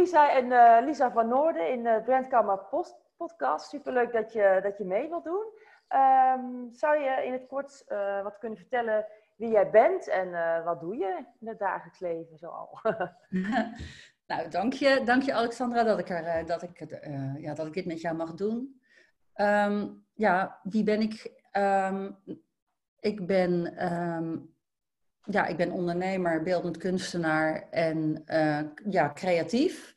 Lisa en uh, Lisa van Noorden in de Brandkammer Post podcast. Superleuk dat je, dat je mee wilt doen. Um, zou je in het kort uh, wat kunnen vertellen wie jij bent en uh, wat doe je in het dagelijks leven zoal? nou, dank je, dank je Alexandra dat ik, er, dat, ik, ja, dat ik dit met jou mag doen. Um, ja, wie ben ik? Um, ik ben ja, ik ben ondernemer, beeldend kunstenaar en uh, ja, creatief.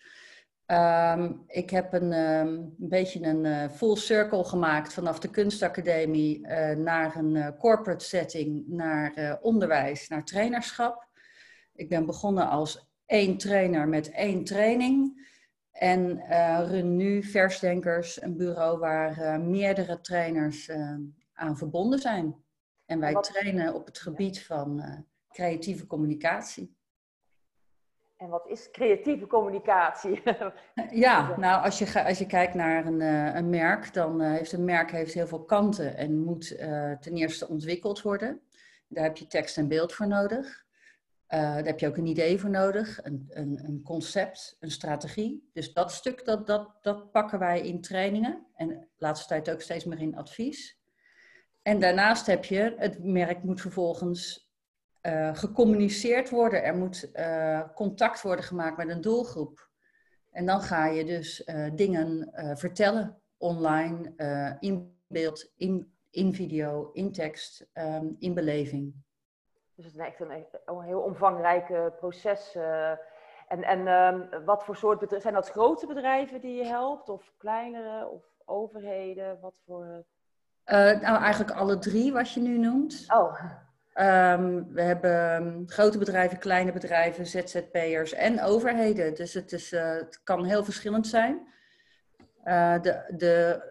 Um, ik heb een, um, een beetje een uh, full circle gemaakt vanaf de kunstacademie uh, naar een corporate setting, naar onderwijs, naar trainerschap. Ik ben begonnen als één trainer met één training. En run nu Versdenkers, een bureau waar meerdere trainers aan verbonden zijn. En wij trainen op het gebied van creatieve communicatie. En wat is creatieve communicatie? ja, nou als je, als je kijkt naar een, uh, een merk, dan uh, heeft een merk heeft heel veel kanten en moet uh, ten eerste ontwikkeld worden. Daar heb je tekst en beeld voor nodig. daar heb je ook een idee voor nodig, een, een, een, concept, een strategie. Dus dat stuk, dat, dat, dat pakken wij in trainingen en de laatste tijd ook steeds meer in advies. En daarnaast heb je, het merk moet vervolgens uh, gecommuniceerd worden. Er moet uh, contact worden gemaakt met een doelgroep. En dan ga je dus uh, dingen vertellen online, in beeld, in, in video, in tekst, um, in beleving. Dus het is echt een, een heel omvangrijk proces. en en um, wat voor soort bedrijven? Zijn dat grote bedrijven die je helpt? Of kleinere? Of overheden? Wat voor... nou, eigenlijk alle drie wat je nu noemt. Oh. Um, we hebben ehm, grote bedrijven, kleine bedrijven, ZZP'ers en overheden. Dus het, is, uh, het kan heel verschillend zijn. Uh, de, de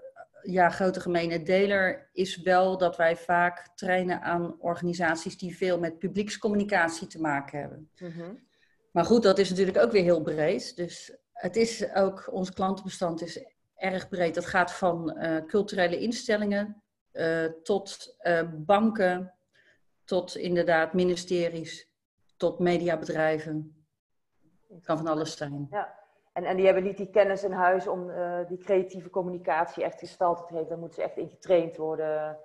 ja, grote gemene deler is wel dat wij vaak trainen aan organisaties die veel met publiekscommunicatie te maken hebben. Mm -hmm. Maar goed, dat is natuurlijk ook weer heel breed. Dus het is ook, ons klantenbestand is erg breed. Dat gaat van uh, culturele instellingen tot banken, tot inderdaad ministeries, tot mediabedrijven. Het kan van alles zijn. Ja. En, en die hebben niet die kennis in huis om uh, die creatieve communicatie echt gestalte te geven. Dan moeten ze echt in getraind worden.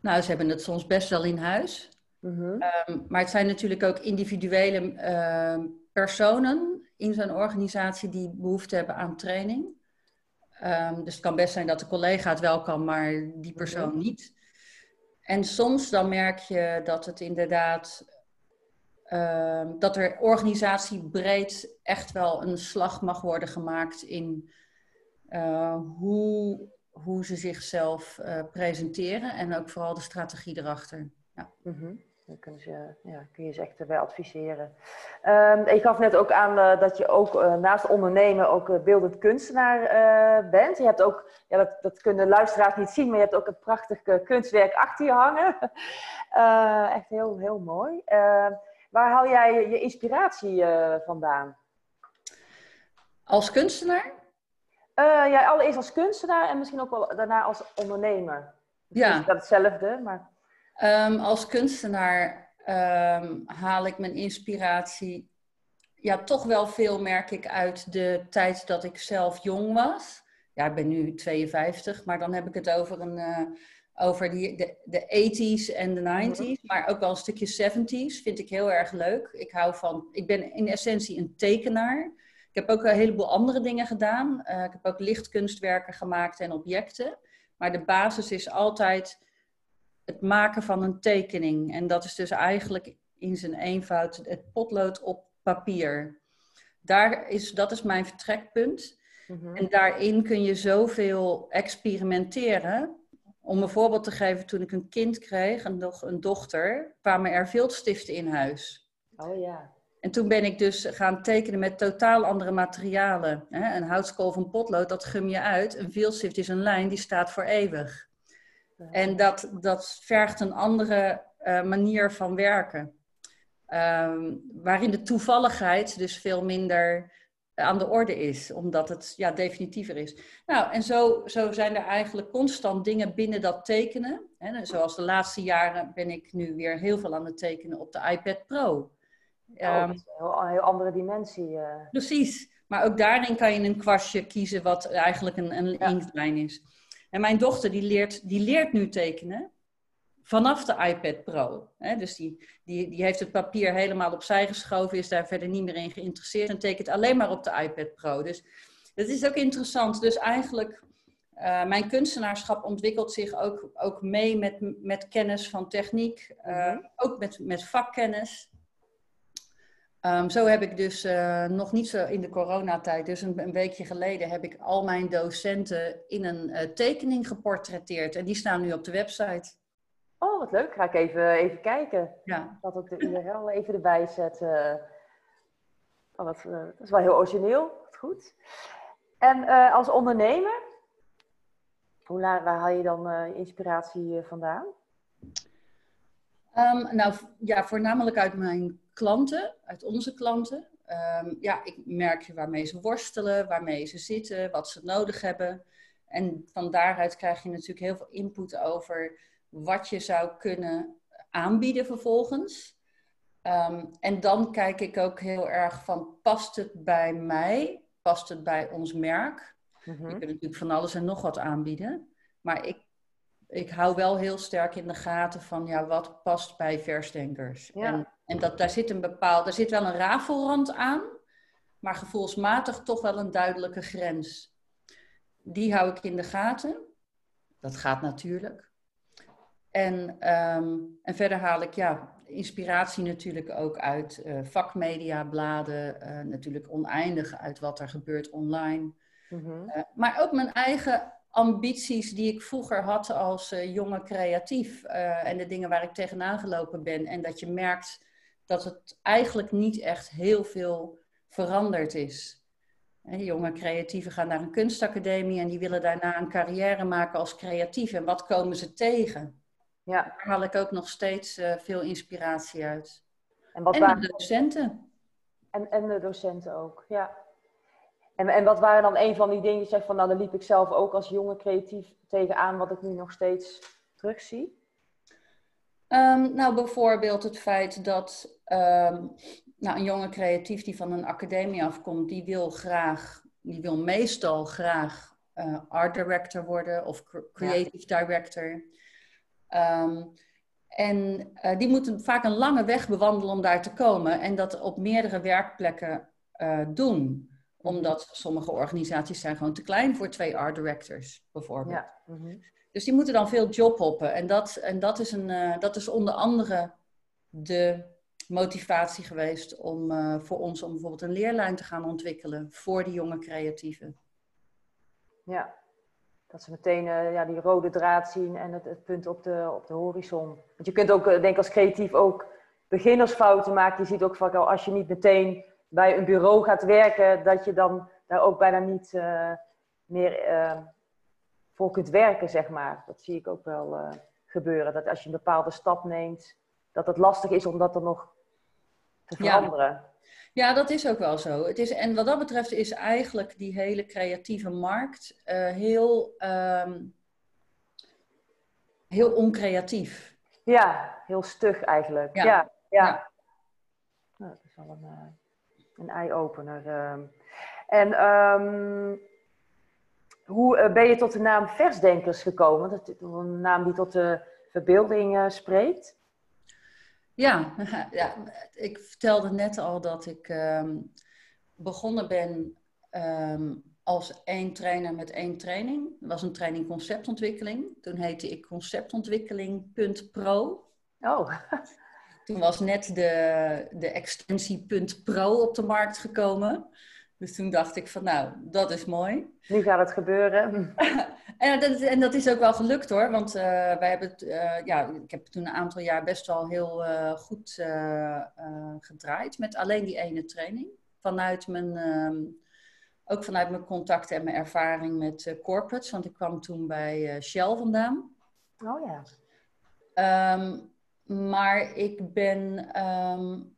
Nou, ze hebben het soms best wel in huis. Mm -hmm. um, maar het zijn natuurlijk ook individuele uh, personen in zo'n organisatie die behoefte hebben aan training. Um, dus het kan best zijn dat de collega het wel kan, maar die persoon mm -hmm. niet. En soms dan merk je dat het inderdaad, uh, dat er organisatiebreed echt wel een slag mag worden gemaakt in uh, hoe, hoe ze zichzelf uh, presenteren en ook vooral de strategie erachter. Ja. -hmm. Dan kunnen ze, ja, kun je ze echt bij adviseren. Um, je gaf net ook aan uh, dat je ook uh, naast ondernemen ook uh, beeldend kunstenaar bent. Je hebt ook, ja, dat, dat kunnen luisteraars niet zien, maar je hebt ook een prachtig kunstwerk achter je hangen. echt heel, heel mooi. Ehm, waar haal jij je inspiratie vandaan? Als kunstenaar? ja, allereerst als kunstenaar en misschien ook wel daarna als ondernemer. Ja. Dat hetzelfde, maar... Um, als kunstenaar um, haal ik mijn inspiratie ja, toch wel veel, merk ik, uit de tijd dat ik zelf jong was. Ja, ik ben nu 52, maar dan heb ik het over, een, uh, over die, de, de 80s en de 90s, maar ook wel een stukje 70s. Vind ik heel erg leuk. Ik hou van, ik ben in essentie een tekenaar. Ik heb ook een heleboel andere dingen gedaan. Uh, ik heb ook lichtkunstwerken gemaakt en objecten. Maar de basis is altijd het maken van een tekening. En dat is dus eigenlijk in zijn eenvoud het potlood op papier. Daar is, dat is mijn vertrekpunt. Mm-hmm. En daarin kun je zoveel experimenteren. Om een voorbeeld te geven, toen ik een kind kreeg, een, do een dochter, kwamen er viltstiften in huis. Oh ja. En toen ben ik dus gaan tekenen met totaal andere materialen. Een houtskool van potlood, dat gum je uit. Een viltstift is een lijn, die staat voor eeuwig. En dat, dat vergt een andere uh, manier van werken. Um, waarin de toevalligheid dus veel minder aan de orde is, omdat het ja, definitiever is. Nou, en zo, zo zijn er eigenlijk constant dingen binnen dat tekenen. Hè. Zoals de laatste jaren ben ik nu weer heel veel aan het tekenen op de iPad Pro. Oh, een heel, heel, andere dimensie. Precies. Maar ook daarin kan je een kwastje kiezen wat eigenlijk een, een inktlijn is. En mijn dochter die leert, die leert nu tekenen vanaf de iPad Pro. dus die, die, die heeft het papier helemaal opzij geschoven, is daar verder niet meer in geïnteresseerd en tekent alleen maar op de iPad Pro. Dus dat is ook interessant. Dus eigenlijk, uh, mijn kunstenaarschap ontwikkelt zich ook, ook mee met, met kennis van techniek, uh, ook met, met vakkennis. Um, zo heb ik dus uh, nog niet zo in de coronatijd, dus een, een, weekje geleden, heb ik al mijn docenten in een tekening geportretteerd. En die staan nu op de website. Oh, wat leuk. Ga ik even, even kijken. Ja. Dat ook de URL even erbij zetten. Oh, dat, dat is wel heel origineel. Goed. En als ondernemer, hoe, waar haal je dan inspiratie vandaan? Um, nou ja, voornamelijk uit mijn klanten, uit onze klanten. Um, ja, ik merk waarmee ze worstelen, waarmee ze zitten, wat ze nodig hebben. En van daaruit krijg je natuurlijk heel veel input over wat je zou kunnen aanbieden vervolgens. Um, en dan kijk ik ook heel erg van, past het bij mij? past het bij ons merk? Mm Je kunt natuurlijk van alles en nog wat aanbieden. Maar ik, ik hou wel heel sterk in de gaten van ja, wat past bij versdenkers. En, en dat, daar zit een bepaald, daar zit wel een rafelrand aan, maar gevoelsmatig toch wel een duidelijke grens. Die hou ik in de gaten. Dat gaat natuurlijk. En, ehm, en verder haal ik ja, inspiratie natuurlijk ook uit uh, vakmedia, bladen, uh, natuurlijk oneindig uit wat er gebeurt online. Mhm. Eh, maar ook mijn eigen ambities die ik vroeger had als jonge creatief en de dingen waar ik tegenaan gelopen ben. En dat je merkt dat het eigenlijk niet echt heel veel veranderd is. jonge creatieven gaan naar een kunstacademie en die willen daarna een carrière maken als creatief. En wat komen ze tegen? Ja. Daar haal ik ook nog steeds uh, veel inspiratie uit. En, wat en waren... de docenten. En, en de docenten ook, ja. En, en wat waren dan een van die dingen, je zegt van nou, daar liep ik zelf ook als jonge creatief tegenaan, wat ik nu nog steeds terugzie? Um, nou, bijvoorbeeld het feit dat um, nou, een jonge creatief die van een academie afkomt, die wil graag, die wil meestal graag uh, art director worden of creative director. Ehm, en uh, die moeten vaak een lange weg bewandelen om daar te komen en dat op meerdere werkplekken uh, doen. Omdat sommige organisaties zijn gewoon te klein voor twee art directors, bijvoorbeeld. Ja. Mhm. Dus die moeten dan veel jobhoppen. En dat, en dat, is, een, uh, dat is onder andere de motivatie geweest om, voor ons om bijvoorbeeld een leerlijn te gaan ontwikkelen voor die jonge creatieven. Ja, dat ze meteen uh, ja, die rode draad zien en het, het, punt op de, op de horizon. Want je kunt ook, denk als creatief, ook beginnersfouten maken. Je ziet ook vaak al als je niet meteen bij een bureau gaat werken, dat je dan daar ook bijna niet uh, meer voor kunt werken, zeg maar. Dat zie ik ook wel gebeuren. Dat als je een bepaalde stap neemt, dat het lastig is om dat dan nog te veranderen. Ja. Ja, dat is ook wel zo. Het is, en wat dat betreft is eigenlijk die hele creatieve markt uh, heel, um, heel oncreatief. Ja, heel stug eigenlijk. Ja, ja. ja. Nou, dat is wel een, uh, een eye-opener. Uh. En um, hoe uh, ben je tot de naam Versdenkers gekomen? Dat is een naam die tot de verbeelding spreekt. Ja, ja, ik vertelde net al dat ik um, begonnen ben um, als één trainer met één training. Dat was een training conceptontwikkeling. Toen heette ik conceptontwikkeling.pro. Oh. Toen was net de, de extensie .pro op de markt gekomen. Dus toen dacht ik van nou, dat is mooi. Nu gaat het gebeuren. en, dat, en dat is ook wel gelukt hoor. Want uh, wij hebben het, uh, ja, ik heb toen een aantal jaar best wel heel uh, goed gedraaid. Met alleen die ene training. Vanuit mijn, ehm, ook vanuit mijn contacten en mijn ervaring met corporates. Want ik kwam toen bij Shell vandaan. Oh ja. Um, maar ik ben um,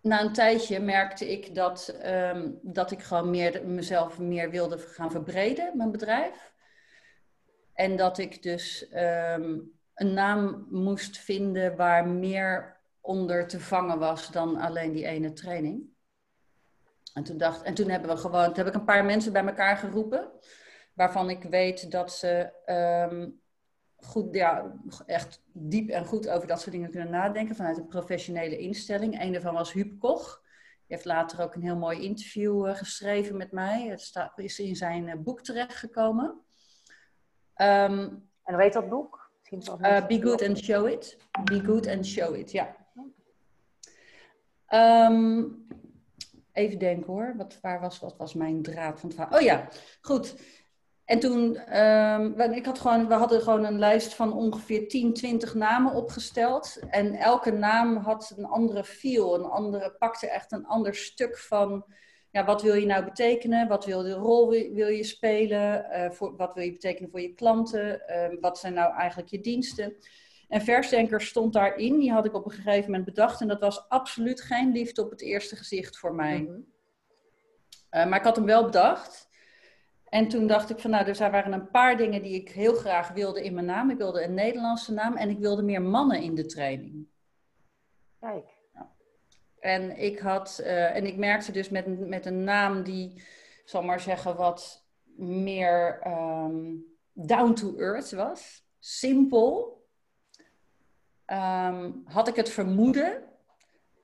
na een tijdje merkte ik dat, ehm, dat ik gewoon meer, mezelf meer wilde gaan verbreden, mijn bedrijf. En dat ik dus ehm, een naam moest vinden waar meer onder te vangen was dan alleen die ene training. En toen, dacht, en toen hebben we gewoon, toen heb ik een paar mensen bij elkaar geroepen, waarvan ik weet dat ze ehm, goed, ja, echt diep en goed over dat soort dingen kunnen nadenken vanuit een professionele instelling. Een daarvan was Huub Koch. Die heeft later ook een heel mooi interview uh, geschreven met mij. Het staat, is in zijn uh, boek terechtgekomen. Um, en hoe heet dat boek? Uh, Be Good and Show It. Be Good and Show It, ja. Um, even denken hoor. Wat, waar was, wat was mijn draad van het verhaal? Oh ja, goed. En toen, um, ik had gewoon, we hadden gewoon een lijst van ongeveer 10, 20 namen opgesteld. En elke naam had een andere feel, een andere, pakte echt een ander stuk van, ja, wat wil je nou betekenen? Wat wil de rol wil je spelen? Uh, voor, wat wil je betekenen voor je klanten? Uh, wat zijn nou eigenlijk je diensten? En versdenker stond daarin, die had ik op een gegeven moment bedacht. En dat was absoluut geen liefde op het eerste gezicht voor mij. Mm -hmm. uh, maar ik had hem wel bedacht. En toen dacht ik van nou, dus er waren een paar dingen die ik heel graag wilde in mijn naam. Ik wilde een Nederlandse naam en ik wilde meer mannen in de training. Kijk. En ik had, uh, en ik merkte dus met, met een naam die, zal maar zeggen, wat meer um, down to earth was. Simpel. Um, had ik het vermoeden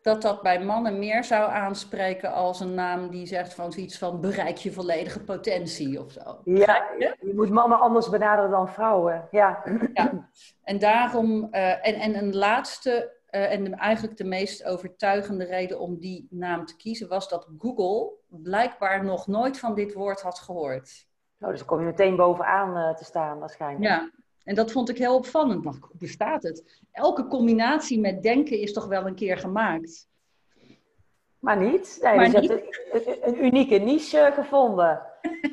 dat dat bij mannen meer zou aanspreken als een naam die zegt van iets van bereik je volledige potentie of zo. Ja, je moet mannen anders benaderen dan vrouwen. Ja. ja. En daarom, uh, en, en een laatste uh, en de, eigenlijk de meest overtuigende reden om die naam te kiezen was dat Google blijkbaar nog nooit van dit woord had gehoord. Nou, dus dan kom je meteen bovenaan uh, te staan waarschijnlijk. Ja, en dat vond ik heel opvallend. Maar hoe bestaat het? Elke combinatie met denken is toch wel een keer gemaakt. Maar niet. Nee, maar dus niet. Een, een, unieke niche gevonden.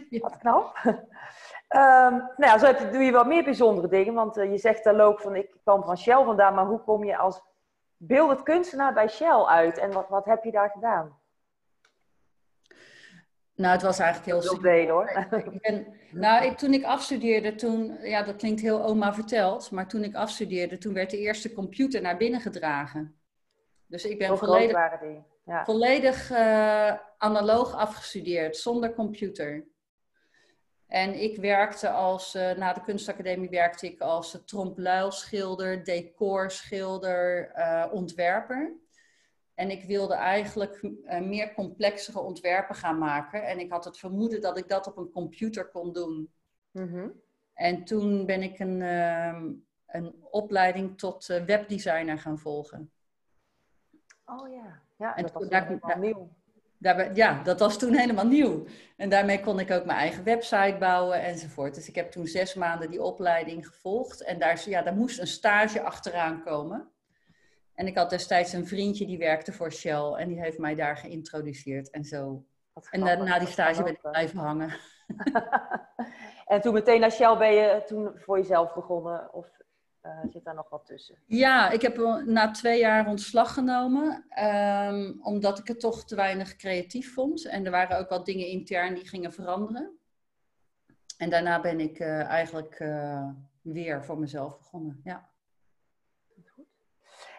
ja. Wat knap. um, nou ja, zo doe je wel meer bijzondere dingen. Want uh, je zegt dan ook van ik kwam van Shell vandaan. Maar hoe kom je als beeldend kunstenaar bij Shell uit? En wat, wat heb je daar gedaan? Nou, het was eigenlijk heel simpel. hoor. Ik ben, nou, ik, toen ik afstudeerde, toen, ja, dat klinkt heel oma verteld, maar toen ik afstudeerde, toen werd de eerste computer naar binnen gedragen. Dus ik ben volledig, waren die? Ja. volledig uh, analoog afgestudeerd, zonder computer. En ik werkte als, uh, na de kunstacademie werkte ik als trompluilschilder, decorschilder, uh, ontwerper. En ik wilde eigenlijk uh, meer complexere ontwerpen gaan maken. En ik had het vermoeden dat ik dat op een computer kon doen. Mm -hmm. En toen ben ik een, uh, een opleiding tot uh, webdesigner gaan volgen. Oh ja, ja en dat was daar, helemaal daar, nieuw. Daar, ja, dat was toen helemaal nieuw. En daarmee kon ik ook mijn eigen website bouwen enzovoort. Dus ik heb toen zes maanden die opleiding gevolgd. En daar, ja, daar moest een stage achteraan komen. En ik had destijds een vriendje die werkte voor Shell en die heeft mij daar geïntroduceerd en zo. En na, na die stage ben ik blijven hangen. en toen meteen naar Shell ben je toen voor jezelf begonnen of uh, zit daar nog wat tussen? Ja, ik heb na twee jaar ontslag genomen, um, omdat ik het toch te weinig creatief vond. En er waren ook wat dingen intern die gingen veranderen. En daarna ben ik uh, eigenlijk uh, weer voor mezelf begonnen, ja.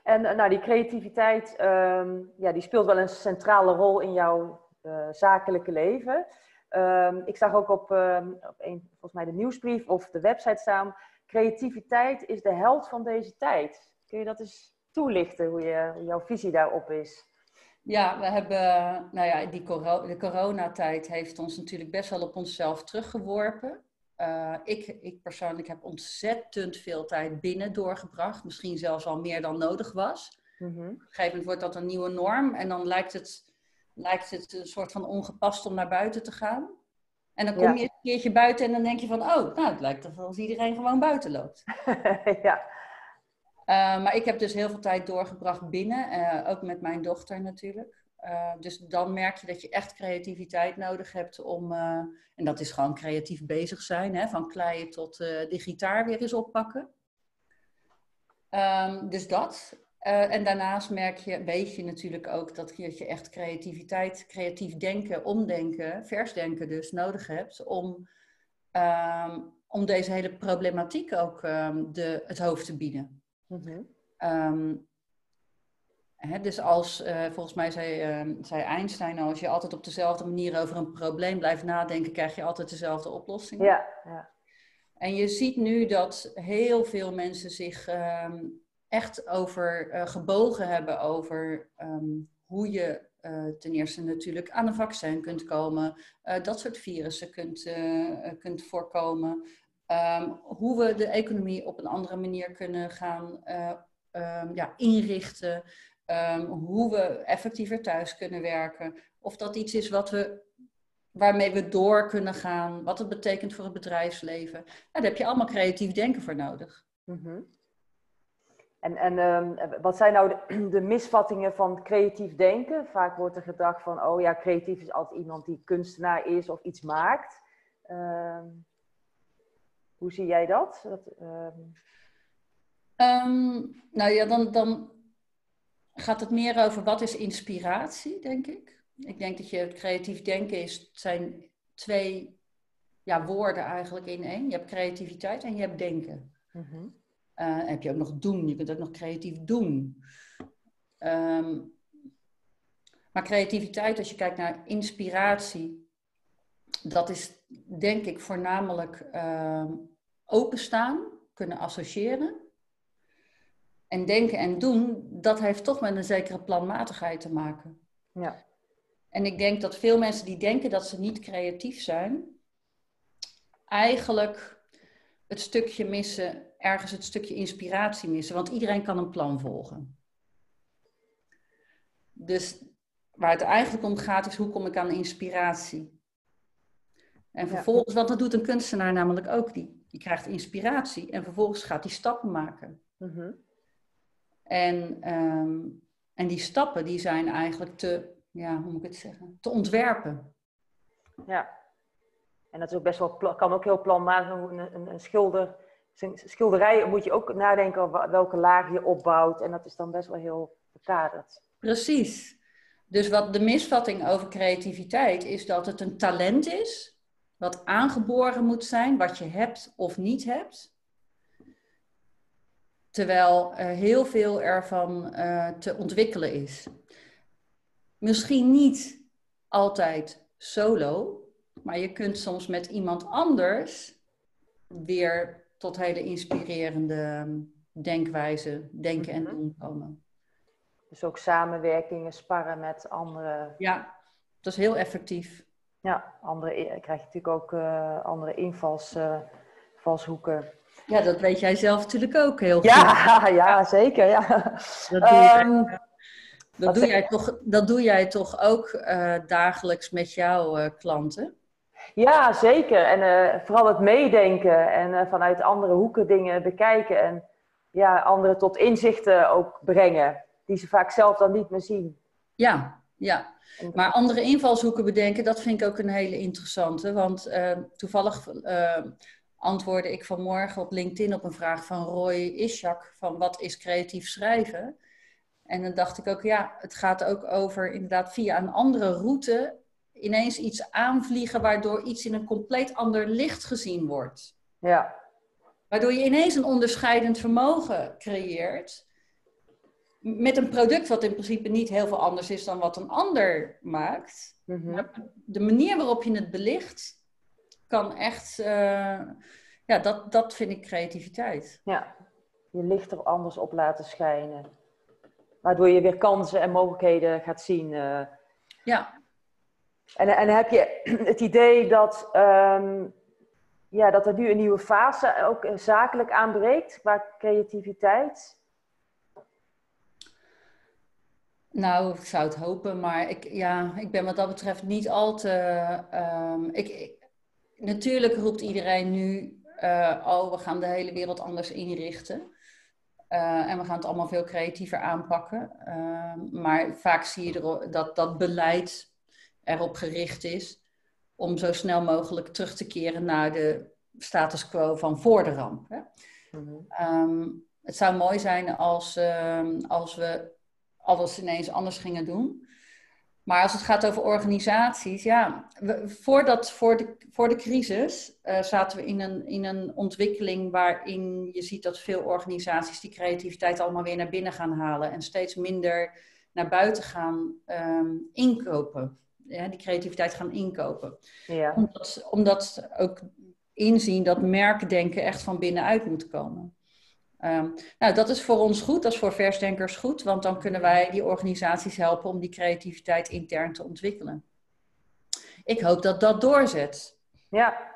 En eh, nou, die creativiteit, um, ja, die speelt wel een centrale rol in jouw uh, zakelijke leven. Um, ik zag ook op, um, op volgens mij de nieuwsbrief of de website staan, creativiteit is de held van deze tijd. Kun je dat eens toelichten, hoe, je, hoe jouw visie daarop is? Ja, we hebben, nou ja, die coro de coronatijd heeft ons natuurlijk best wel op onszelf teruggeworpen. Uh, ik, ik persoonlijk heb ontzettend veel tijd binnen doorgebracht. Misschien zelfs al meer dan nodig was. Mm -hmm. Op een gegeven moment wordt dat een nieuwe norm. En dan lijkt het, lijkt het een soort van ongepast om naar buiten te gaan. En dan kom ja. je een keertje buiten en dan denk je van... Oh, nou, het lijkt alsof iedereen gewoon buiten loopt. ja. Uh, maar ik heb dus heel veel tijd doorgebracht binnen. Uh, ook met mijn dochter natuurlijk. Uh, dus dan merk je dat je echt creativiteit nodig hebt om, uh, en dat is gewoon creatief bezig zijn, hè, van kleien tot uh, de gitaar weer eens oppakken. Um, dus dat. en daarnaast merk je, weet je natuurlijk ook dat je, echt creativiteit, creatief denken, omdenken, versdenken dus nodig hebt om, um, om deze hele problematiek ook um, de, het hoofd te bieden. Mm -hmm. Dus als, uh, volgens mij zei, uh, zei Einstein, als je altijd op dezelfde manier over een probleem blijft nadenken, krijg je altijd dezelfde oplossing. Ja, ja. En je ziet nu dat heel veel mensen zich um, echt over uh, gebogen hebben over um, hoe je ten eerste natuurlijk aan een vaccin kunt komen, dat soort virussen kunt, kunt voorkomen. Um, hoe we de economie op een andere manier kunnen gaan ja, inrichten. Um, hoe we effectiever thuis kunnen werken. Of dat iets is wat we, waarmee we door kunnen gaan. Wat het betekent voor het bedrijfsleven. Nou, daar heb je allemaal creatief denken voor nodig. Mm -hmm. En, en um, wat zijn nou de, de, misvattingen van creatief denken? Vaak wordt er gedacht van, oh ja, creatief is altijd iemand die kunstenaar is of iets maakt. Um, hoe zie jij dat? dat nou ja, dan, dan gaat het meer over wat is inspiratie, denk ik. Ik denk dat je het creatief denken is, zijn twee ja, woorden eigenlijk in één. Je hebt creativiteit en je hebt denken. Mm heb je ook nog doen, je kunt ook nog creatief doen. Um, maar creativiteit, als je kijkt naar inspiratie, dat is denk ik voornamelijk uh, openstaan, kunnen associëren. En denken en doen, dat heeft toch met een zekere planmatigheid te maken. Ja. En ik denk dat veel mensen die denken dat ze niet creatief zijn, eigenlijk het stukje missen, ergens het stukje inspiratie missen. Want iedereen kan een plan volgen. Dus waar het eigenlijk om gaat is hoe kom ik aan inspiratie? En vervolgens, ja. want dat doet een kunstenaar namelijk ook. Die, die krijgt inspiratie en vervolgens gaat hij stappen maken. Mm en, um, en die stappen die zijn eigenlijk te, ja, hoe moet ik het zeggen, te ontwerpen. Ja, en dat is ook best wel, kan ook heel planmatig. Een, een, een schilder, zijn schilderij moet je ook nadenken over welke laag je opbouwt. En dat is dan best wel heel verkaderd. Precies. Dus wat de misvatting over creativiteit is dat het een talent is, wat aangeboren moet zijn, wat je hebt of niet hebt. Terwijl uh, heel veel ervan uh, te ontwikkelen is. Misschien niet altijd solo, maar je kunt soms met iemand anders weer tot hele inspirerende ehm, denkwijze, denken en mhm. doen komen. Dus ook samenwerkingen, sparren met anderen. Ja, dat is heel effectief. Ja, andere, krijg je natuurlijk ook uh, andere invalshoeken. Ja, dat weet jij zelf natuurlijk ook heel goed. Ja, ja zeker. Ja. Dat doe, je, um, dat doe jij, toch, dat doe jij toch ook uh, dagelijks met jouw uh, klanten? Ja, zeker. En uh, vooral het meedenken en vanuit andere hoeken dingen bekijken. En ja, anderen tot inzichten ook brengen, die ze vaak zelf dan niet meer zien. Ja, ja. Maar andere invalshoeken bedenken, dat vind ik ook een hele interessante. Want toevallig antwoordde ik vanmorgen op LinkedIn op een vraag van Roy Ishak van wat is creatief schrijven? En dan dacht ik ook, ja, het gaat ook over inderdaad via een andere route ineens iets aanvliegen waardoor iets in een compleet ander licht gezien wordt. Ja. Waardoor je ineens een onderscheidend vermogen creëert met een product wat in principe niet heel veel anders is dan wat een ander maakt. Mhm. De manier waarop je het belicht, kan echt, uh, ja, dat, dat vind ik creativiteit. Ja, je licht er anders op laten schijnen. Waardoor je weer kansen en mogelijkheden gaat zien. Uh. Ja. En, en heb je het idee dat, um, ja, dat er nu een nieuwe fase ook zakelijk aanbreekt qua creativiteit? Nou, ik zou het hopen, maar ik, ja, ik ben wat dat betreft niet al te. Um, ik, natuurlijk roept iedereen nu, uh, oh, we gaan de hele wereld anders inrichten. Uh, en we gaan het allemaal veel creatiever aanpakken. Uh, maar vaak zie je er, dat dat beleid erop gericht is om zo snel mogelijk terug te keren naar de status quo van voor de ramp. Hè? Mm um, het zou mooi zijn als, uh, als we alles ineens anders gingen doen. Maar als het gaat over organisaties, ja, voordat, voor, de, voor de crisis uh, zaten we in een, in een ontwikkeling waarin je ziet dat veel organisaties die creativiteit allemaal weer naar binnen gaan halen en steeds minder naar buiten gaan um, inkopen. Ja, die creativiteit gaan inkopen. Ja. Omdat, omdat ook inzien dat merkdenken echt van binnenuit moet komen. Um, nou, dat is voor ons goed, dat is voor versdenkers goed, want dan kunnen wij die organisaties helpen om die creativiteit intern te ontwikkelen. Ik hoop dat dat doorzet. Ja.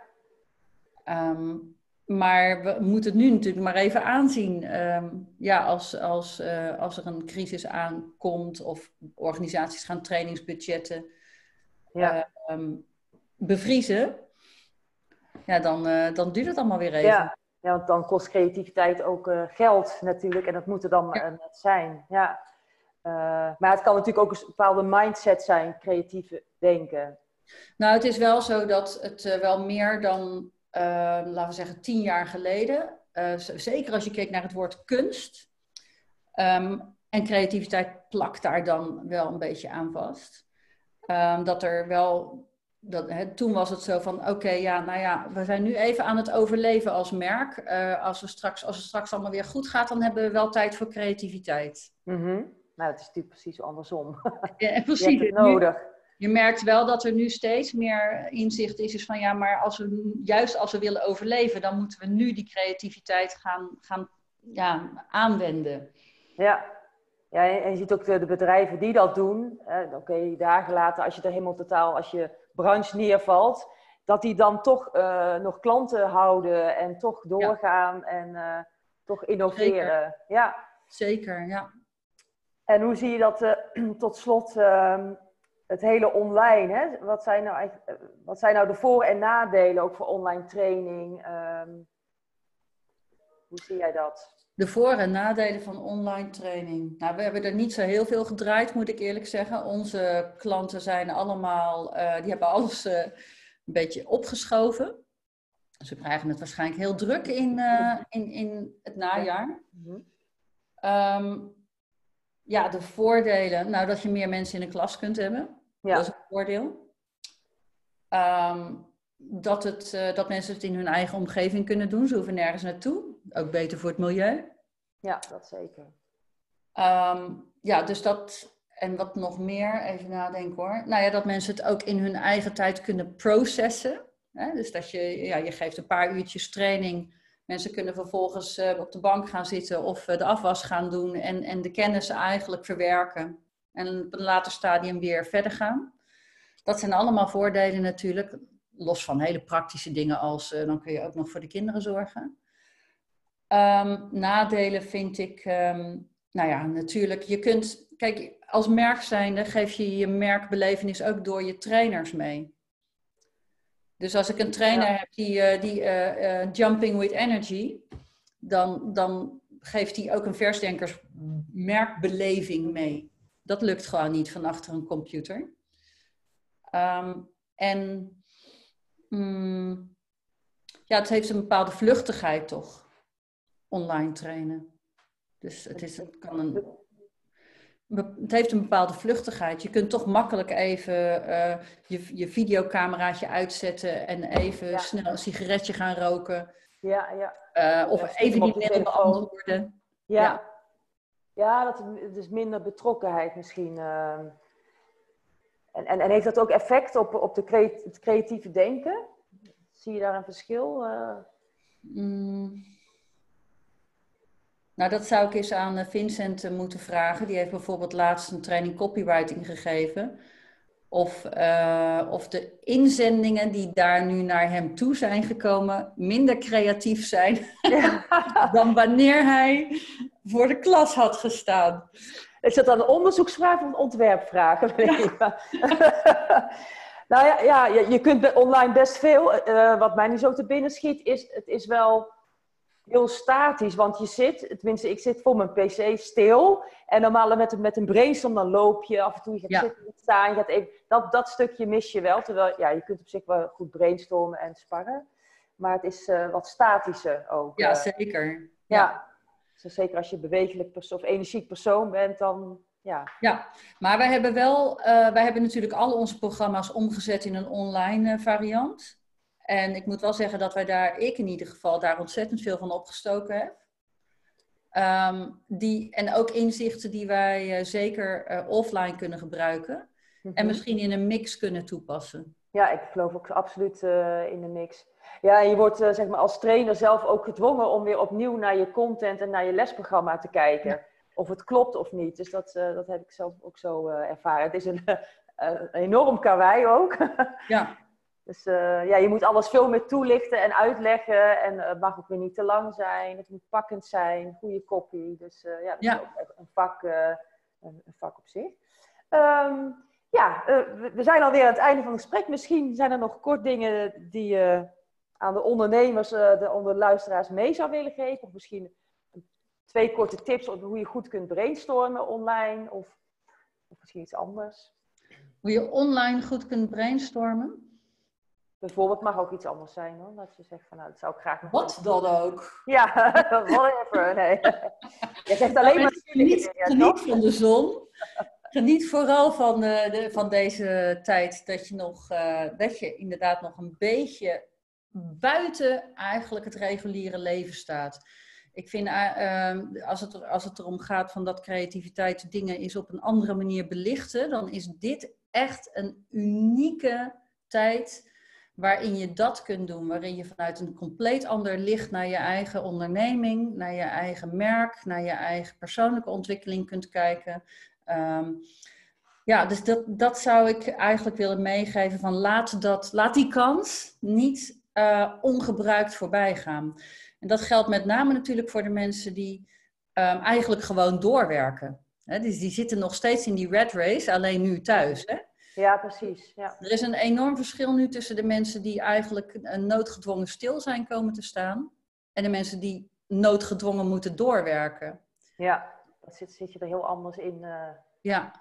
Um, maar we moeten het nu natuurlijk maar even aanzien. Um, ja, als, als, uh, als er een crisis aankomt of organisaties gaan trainingsbudgetten ja. bevriezen, ja, dan, uh, dan duurt het allemaal weer even. Ja. Ja, want dan kost creativiteit ook uh, geld natuurlijk. En dat moet er dan ja. net zijn. Ja. Uh, maar het kan natuurlijk ook een bepaalde mindset zijn, creatieve denken. Nou, het is wel zo dat het wel meer dan, laten we zeggen, tien jaar geleden. zeker als je kijkt naar het woord kunst. Um, en creativiteit plakt daar dan wel een beetje aan vast. Um, dat er wel dat, hè, toen was het zo van, oké, ja, nou ja, we zijn nu even aan het overleven als merk. Uh, als, we straks, als het straks allemaal weer goed gaat, dan hebben we wel tijd voor creativiteit. Mm -hmm. Nou, het is natuurlijk precies andersom. Ja, precies. Je nodig. je merkt wel dat er nu steeds meer inzicht is, is van ja, maar als we, juist als we willen overleven, dan moeten we nu die creativiteit gaan, gaan ja, aanwenden. Ja, ja, en je ziet ook de, de bedrijven die dat doen. Eh, Oké, okay, dagen later, als je er helemaal totaal, als je branche neervalt, dat die dan toch uh, nog klanten houden en toch doorgaan en uh, toch innoveren. Zeker. Ja. Zeker, ja. En hoe zie je dat uh, tot slot ehm, het hele online? Hè? Wat, zijn nou wat zijn nou de voor- en nadelen ook voor online training? Um, hoe zie jij dat? De voor- en nadelen van online training. Nou, we hebben er niet zo heel veel gedraaid, moet ik eerlijk zeggen. Onze klanten zijn allemaal, uh, die hebben alles uh, een beetje opgeschoven. Ze krijgen het waarschijnlijk heel druk in, uh, in, in het najaar. Um, ja, de voordelen. Nou, dat je meer mensen in de klas kunt hebben. Ja. Dat is een voordeel. Um, dat, het, uh, dat mensen het in hun eigen omgeving kunnen doen. Ze hoeven nergens naartoe. Ook beter voor het milieu. Ja, dat zeker. Um, ja, dus dat. En wat nog meer, even nadenken hoor. Nou ja, dat mensen het ook in hun eigen tijd kunnen processen. Hè? Dus dat je, ja, je geeft een paar uurtjes training. Mensen kunnen vervolgens uh, op de bank gaan zitten of uh, de afwas gaan doen. En, en de kennis eigenlijk verwerken. En op een later stadium weer verder gaan. Dat zijn allemaal voordelen natuurlijk los van hele praktische dingen als uh, dan kun je ook nog voor de kinderen zorgen. Um, nadelen vind ik, um, nou ja, natuurlijk, je kunt, kijk, als merk zijnde geef je je merkbelevenis ook door je trainers mee. Dus als ik een trainer ja. heb die, uh, die uh, jumping with energy, dan, dan geeft hij ook een versdenkers merkbeleving mee. Dat lukt gewoon niet van achter een computer. Um, en Mm, ja, het heeft een bepaalde vluchtigheid toch, online trainen. Dus het, is, het kan een. Het heeft een bepaalde vluchtigheid. Je kunt toch makkelijk even uh, je, je videocameraatje uitzetten en even ja. snel een sigaretje gaan roken. Ja, ja. Uh, of even die mail beantwoorden. Ja. ja. Ja, dat is minder betrokkenheid misschien. Uh, en, en, en, heeft dat ook effect op, op de creat het creatieve denken? Zie je daar een verschil? Uh... Mm. Nou, dat zou ik eens aan eh, Vincent eh, moeten vragen. Die heeft bijvoorbeeld laatst een training copywriting gegeven. Of, uh, of de inzendingen die daar nu naar hem toe zijn gekomen minder creatief zijn ja. dan wanneer hij voor de klas had gestaan. Is dat dan een onderzoeksvraag of een ontwerpvraag? Ja. nou ja, ja, je kunt online best veel. Uh, wat mij nu zo te binnen schiet, is het is wel heel statisch. Want je zit, tenminste, ik zit voor mijn pc stil. En normaal met, met een brainstorm, dan loop je af en toe. Je gaat ja. zitten, staan, je gaat even, dat, dat stukje mis je wel. Terwijl, ja, je kunt op zich wel goed brainstormen en sparren. Maar het is uh, wat statischer ook. Ja, zeker. Ja. ja. Dus zeker als je bewegelijk persoon, of energiek persoon bent, dan ja. Ja, maar wij hebben wel, uh, wij hebben natuurlijk al onze programma's omgezet in een online variant. En ik moet wel zeggen dat wij daar, ik in ieder geval, daar ontzettend veel van opgestoken heb. Ehm, die, en ook inzichten die wij uh, zeker offline kunnen gebruiken. Mm -hmm. En misschien in een mix kunnen toepassen. Ja, ik geloof ook absoluut uh, in de mix. Ja, je wordt zeg maar als trainer zelf ook gedwongen om weer opnieuw naar je content en naar je lesprogramma te kijken. Ja. Of het klopt of niet. Dus dat, dat heb ik zelf ook zo ervaren. Het is een, een enorm karwei ook. Ja. Dus ja, je moet alles veel meer toelichten en uitleggen. En het mag ook weer niet te lang zijn. Het moet pakkend zijn, goede kopie. Dus ja, dat ja. is ook echt een vak, een, een, vak op zich. Um, ja, we, we, zijn alweer aan het einde van het gesprek. Misschien zijn er nog kort dingen die je aan de ondernemers, de, onder de luisteraars mee zou willen geven. Of misschien twee korte tips op hoe je goed kunt brainstormen online. Of, of misschien iets anders. Hoe je online goed kunt brainstormen? Bijvoorbeeld mag ook iets anders zijn hoor. Dat je zegt van nou, dat zou ik graag nog. Wat dan ook? Ja, whatever. Nee. Je zegt alleen maar. Geniet, geniet van de zon. Geniet vooral van, de, de, van deze tijd dat je, nog, uh, dat je inderdaad nog een beetje buiten eigenlijk het reguliere leven staat. Ik vind, uh, als, het als het erom gaat van dat creativiteit dingen is op een andere manier belichten, dan is dit echt een unieke tijd waarin je dat kunt doen, waarin je vanuit een compleet ander licht naar je eigen onderneming, naar je eigen merk, naar je eigen persoonlijke ontwikkeling kunt kijken. Um, ja, dus dat, dat zou ik eigenlijk willen meegeven van laat, dat, laat die kans niet uh, ongebruikt voorbij gaan. En dat geldt met name natuurlijk voor de mensen die um, eigenlijk gewoon doorwerken. He, dus die zitten nog steeds in die red race, alleen nu thuis. Hè? Ja, precies. Ja. Er is een enorm verschil nu tussen de mensen die eigenlijk noodgedwongen stil zijn komen te staan en de mensen die noodgedwongen moeten doorwerken. Ja, dat zit, zit je er heel anders in. Uh... Ja.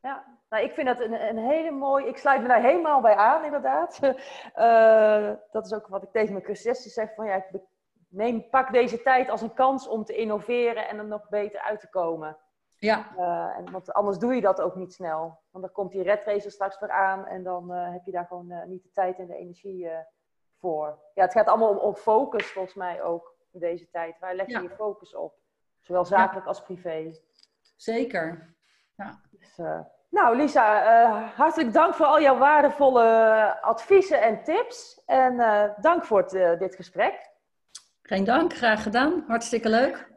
Ja, nou, ik vind dat een, een hele mooie. Ik sluit me daar helemaal bij aan, inderdaad. Uh, dat is ook wat ik tegen mijn cursisten zeg: van ja, ik neem, pak deze tijd als een kans om te innoveren en er nog beter uit te komen. Ja. Uh, en, want anders doe je dat ook niet snel. Want dan komt die red race straks weer aan en dan uh, heb je daar gewoon uh, niet de tijd en de energie voor. Ja, het gaat allemaal om, om, focus volgens mij ook in deze tijd. Waar leg je ja. je focus op? Zowel zakelijk ja. als privé. Zeker. Ja. Dus, nou, Lisa, hartelijk dank voor al jouw waardevolle adviezen en tips. En dank voor het, dit gesprek. Geen dank, graag gedaan. Hartstikke leuk.